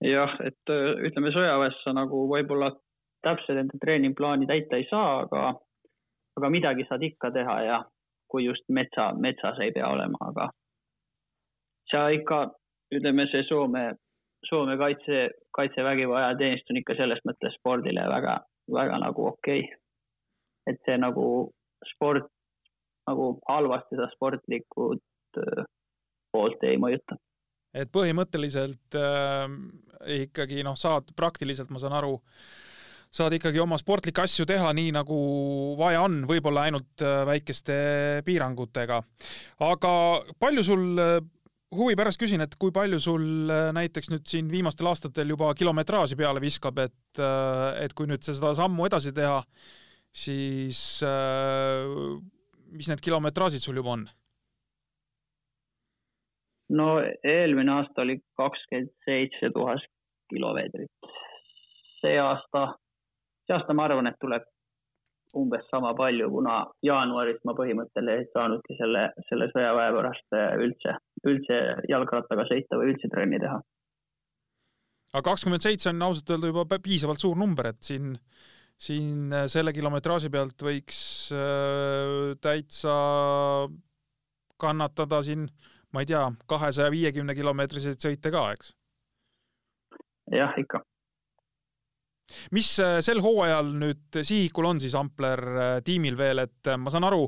jah, et ütleme sõjaväes sa nagu võib-olla täpselt enda treeningplaani täita ei saa, aga, aga midagi saad ikka teha ja kui just metsa, metsas ei pea olema, aga sa ikka, ütleme, see Soome, Soome kaitse, kaitsevägi või ajateenistus on ikka selles mõttes spordile väga, väga nagu okei. Okay.. et see nagu sport nagu halvasti seda sportlikud poolt ei mõjuta. Et põhimõtteliselt äh, ikkagi noh, saad praktiliselt, ma saan aru äh,, saad ikkagi oma sportlikke asju teha nii, nagu vaja on, võib-olla ainult äh, väikeste piirangutega. aga palju sul äh, huvi pärast küsin, et kui palju sul äh, näiteks nüüd siin viimastel aastatel juba kilometraaži peale viskab, et, et kui nüüd seda sammu edasi teha, siis mis need kilometraažid sul juba on? no eelmine aasta oli kakskümmend seitse tuhat kilomeetrit. see aasta see aasta ma arvan, et tuleb umbes sama palju, kuna jaanuaris ma põhimõtteliselt ei saanudki selle, selle sõjaväe pärast äh, üldse, üldse jalgrattaga sõita või üldse trenni teha. aga kakskümmend seitse on ausalt öelda juba piisavalt suur number, et siin, siin äh, selle kilometraaži pealt võiks äh, täitsa kannatada siin, ma ei tea, kahesaja viiekümne kilomeetriseid sõite ka, eks? jah, ikka mis äh, sel hooajal nüüd sihikul on siis Ampler äh, tiimil veel, et äh, ma saan aru,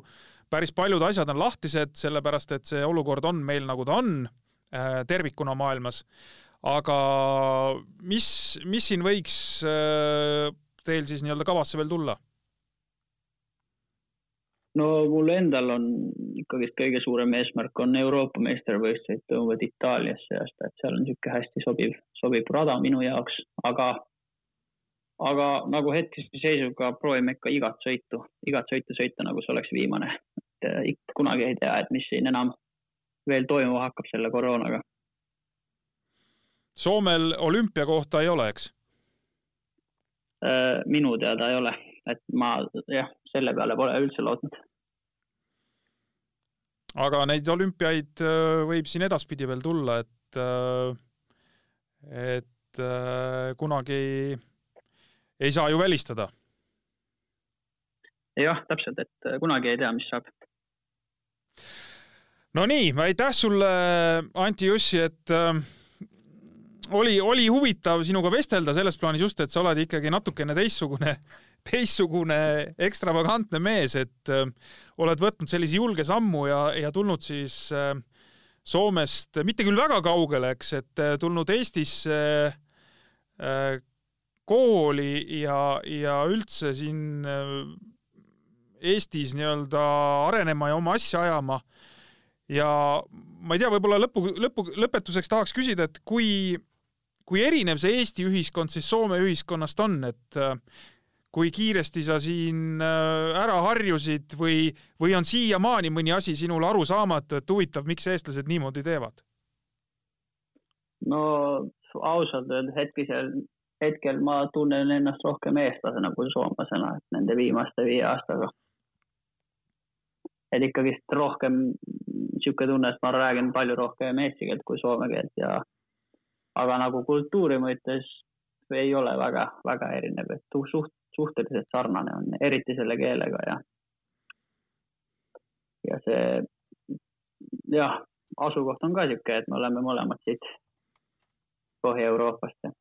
päris paljud asjad on lahtised, sellepärast et see olukord on meil, nagu ta on tervikuna maailmas. aga mis, mis siin võiks teil siis nii-öelda kavasse veel tulla? no mul endal on ikkagist kõige suurem eesmärk on Euroopa meistrivõistlused toimuvad Itaalias see aasta, et seal on niisugune hästi sobiv, sobiv rada minu jaoks, aga aga nagu hetkese seisuga proovime ikka igat sõitu, igat sõitu sõita, nagu see oleks viimane. et äh, kunagi ei tea, et mis siin enam veel toimuma hakkab selle koroonaga. Soomel olümpia kohta ei ole, eks? äh, minu teada ei ole, et ma jah, selle peale pole üldse lootnud. aga neid olümpiaid äh, võib siin edaspidi veel tulla, et, et kunagi ei, saa ju välistada. jah, täpselt, et kunagi ei tea, mis saab no nii, aitäh sulle, Anti Jussi, et äh, oli, oli huvitav sinuga vestelda selles plaanis just, et sa oled ikkagi natukene teistsugune, teistsugune ekstravagantne mees, et äh, oled võtnud sellise julge sammu ja, ja tulnud siis äh, Soomest mitte küll väga kaugele, eks, et äh, tulnud Eestisse äh, kooli ja, ja üldse siin äh, Eestis nii-öelda arenema ja oma asja ajama ja ma ei tea, võib-olla lõpu, lõpu, lõpetuseks tahaks küsida, et kui, kui erinev see Eesti ühiskond siis Soome ühiskonnast on, et äh, kui kiiresti sa siin äh, ära harjusid või, või on siiamaani mõni asi sinule arusaamatu, et huvitav, miks eestlased niimoodi teevad? no ausalt öeldes hetkel, hetkel ma tunnen ennast rohkem eestlasena kui soomlasena, et nende viimaste viie aastaga et ikkagist rohkem niisugune tunne, et ma räägin palju rohkem eesti keelt kui soome keelt ja aga nagu kultuuri mõttes ei ole väga, väga erinev, et suht, suhteliselt sarnane on, eriti selle keelega ja ja see jah, asukoht on ka niisugune, et me oleme mõlemad siit Põhja-Euroopast ja.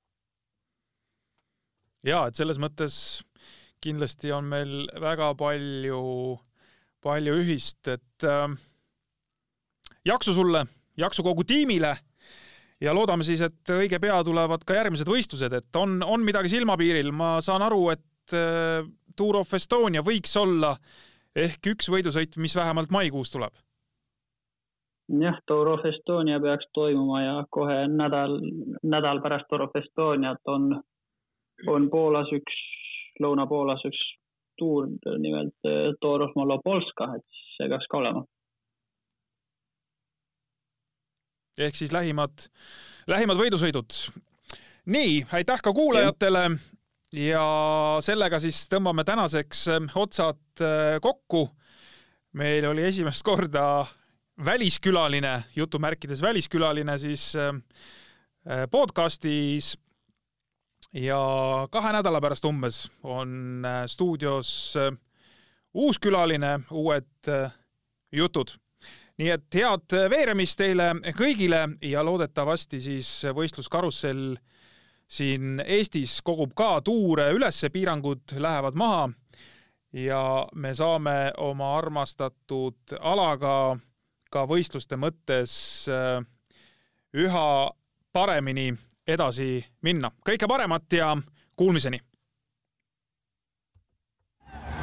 Ja et selles mõttes kindlasti on meil väga palju palju ühist, et äh, jaksu sulle, jaksu kogu tiimile ja loodame siis, et õige pea tulevad ka järgmised võistlused, et on, on midagi silmapiiril, ma saan aru, et äh, Tour of Estonia võiks olla ehk üks võidusõit, mis vähemalt maikuus tuleb. jah, Tour of Estonia peaks toimuma ja kohe nädal, nädal pärast Tour of Estoniat on, on Poolas üks, Lõuna-Poolas üks tuur nimelt eh, Toros Malopolska, et see peaks ka olema. ehk siis lähimad, lähimad võidusõidud. nii, aitäh ka kuulajatele ja sellega siis tõmbame tänaseks eh, otsad eh, kokku. meil oli esimest korda väliskülaline, jutumärkides väliskülaline siis podcastis ja kahe nädala pärast umbes on äh, stuudios äh, uus külaline, uued äh, jutud. nii et head veeremist teile kõigile ja loodetavasti siis võistluskarussell siin Eestis kogub ka tuure ülesse, piirangud lähevad maha ja me saame oma armastatud alaga ka võistluste mõttes üha paremini edasi minna. kõike paremat ja kuulmiseni!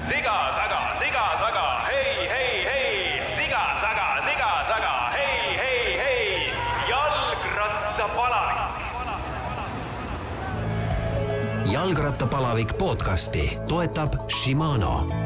siga taga, siga taga, hei, hei, hei, siga taga, siga taga, hei, hei, hei, jalgrattapalavik. jalgrattapalavik podcasti toetab Shimano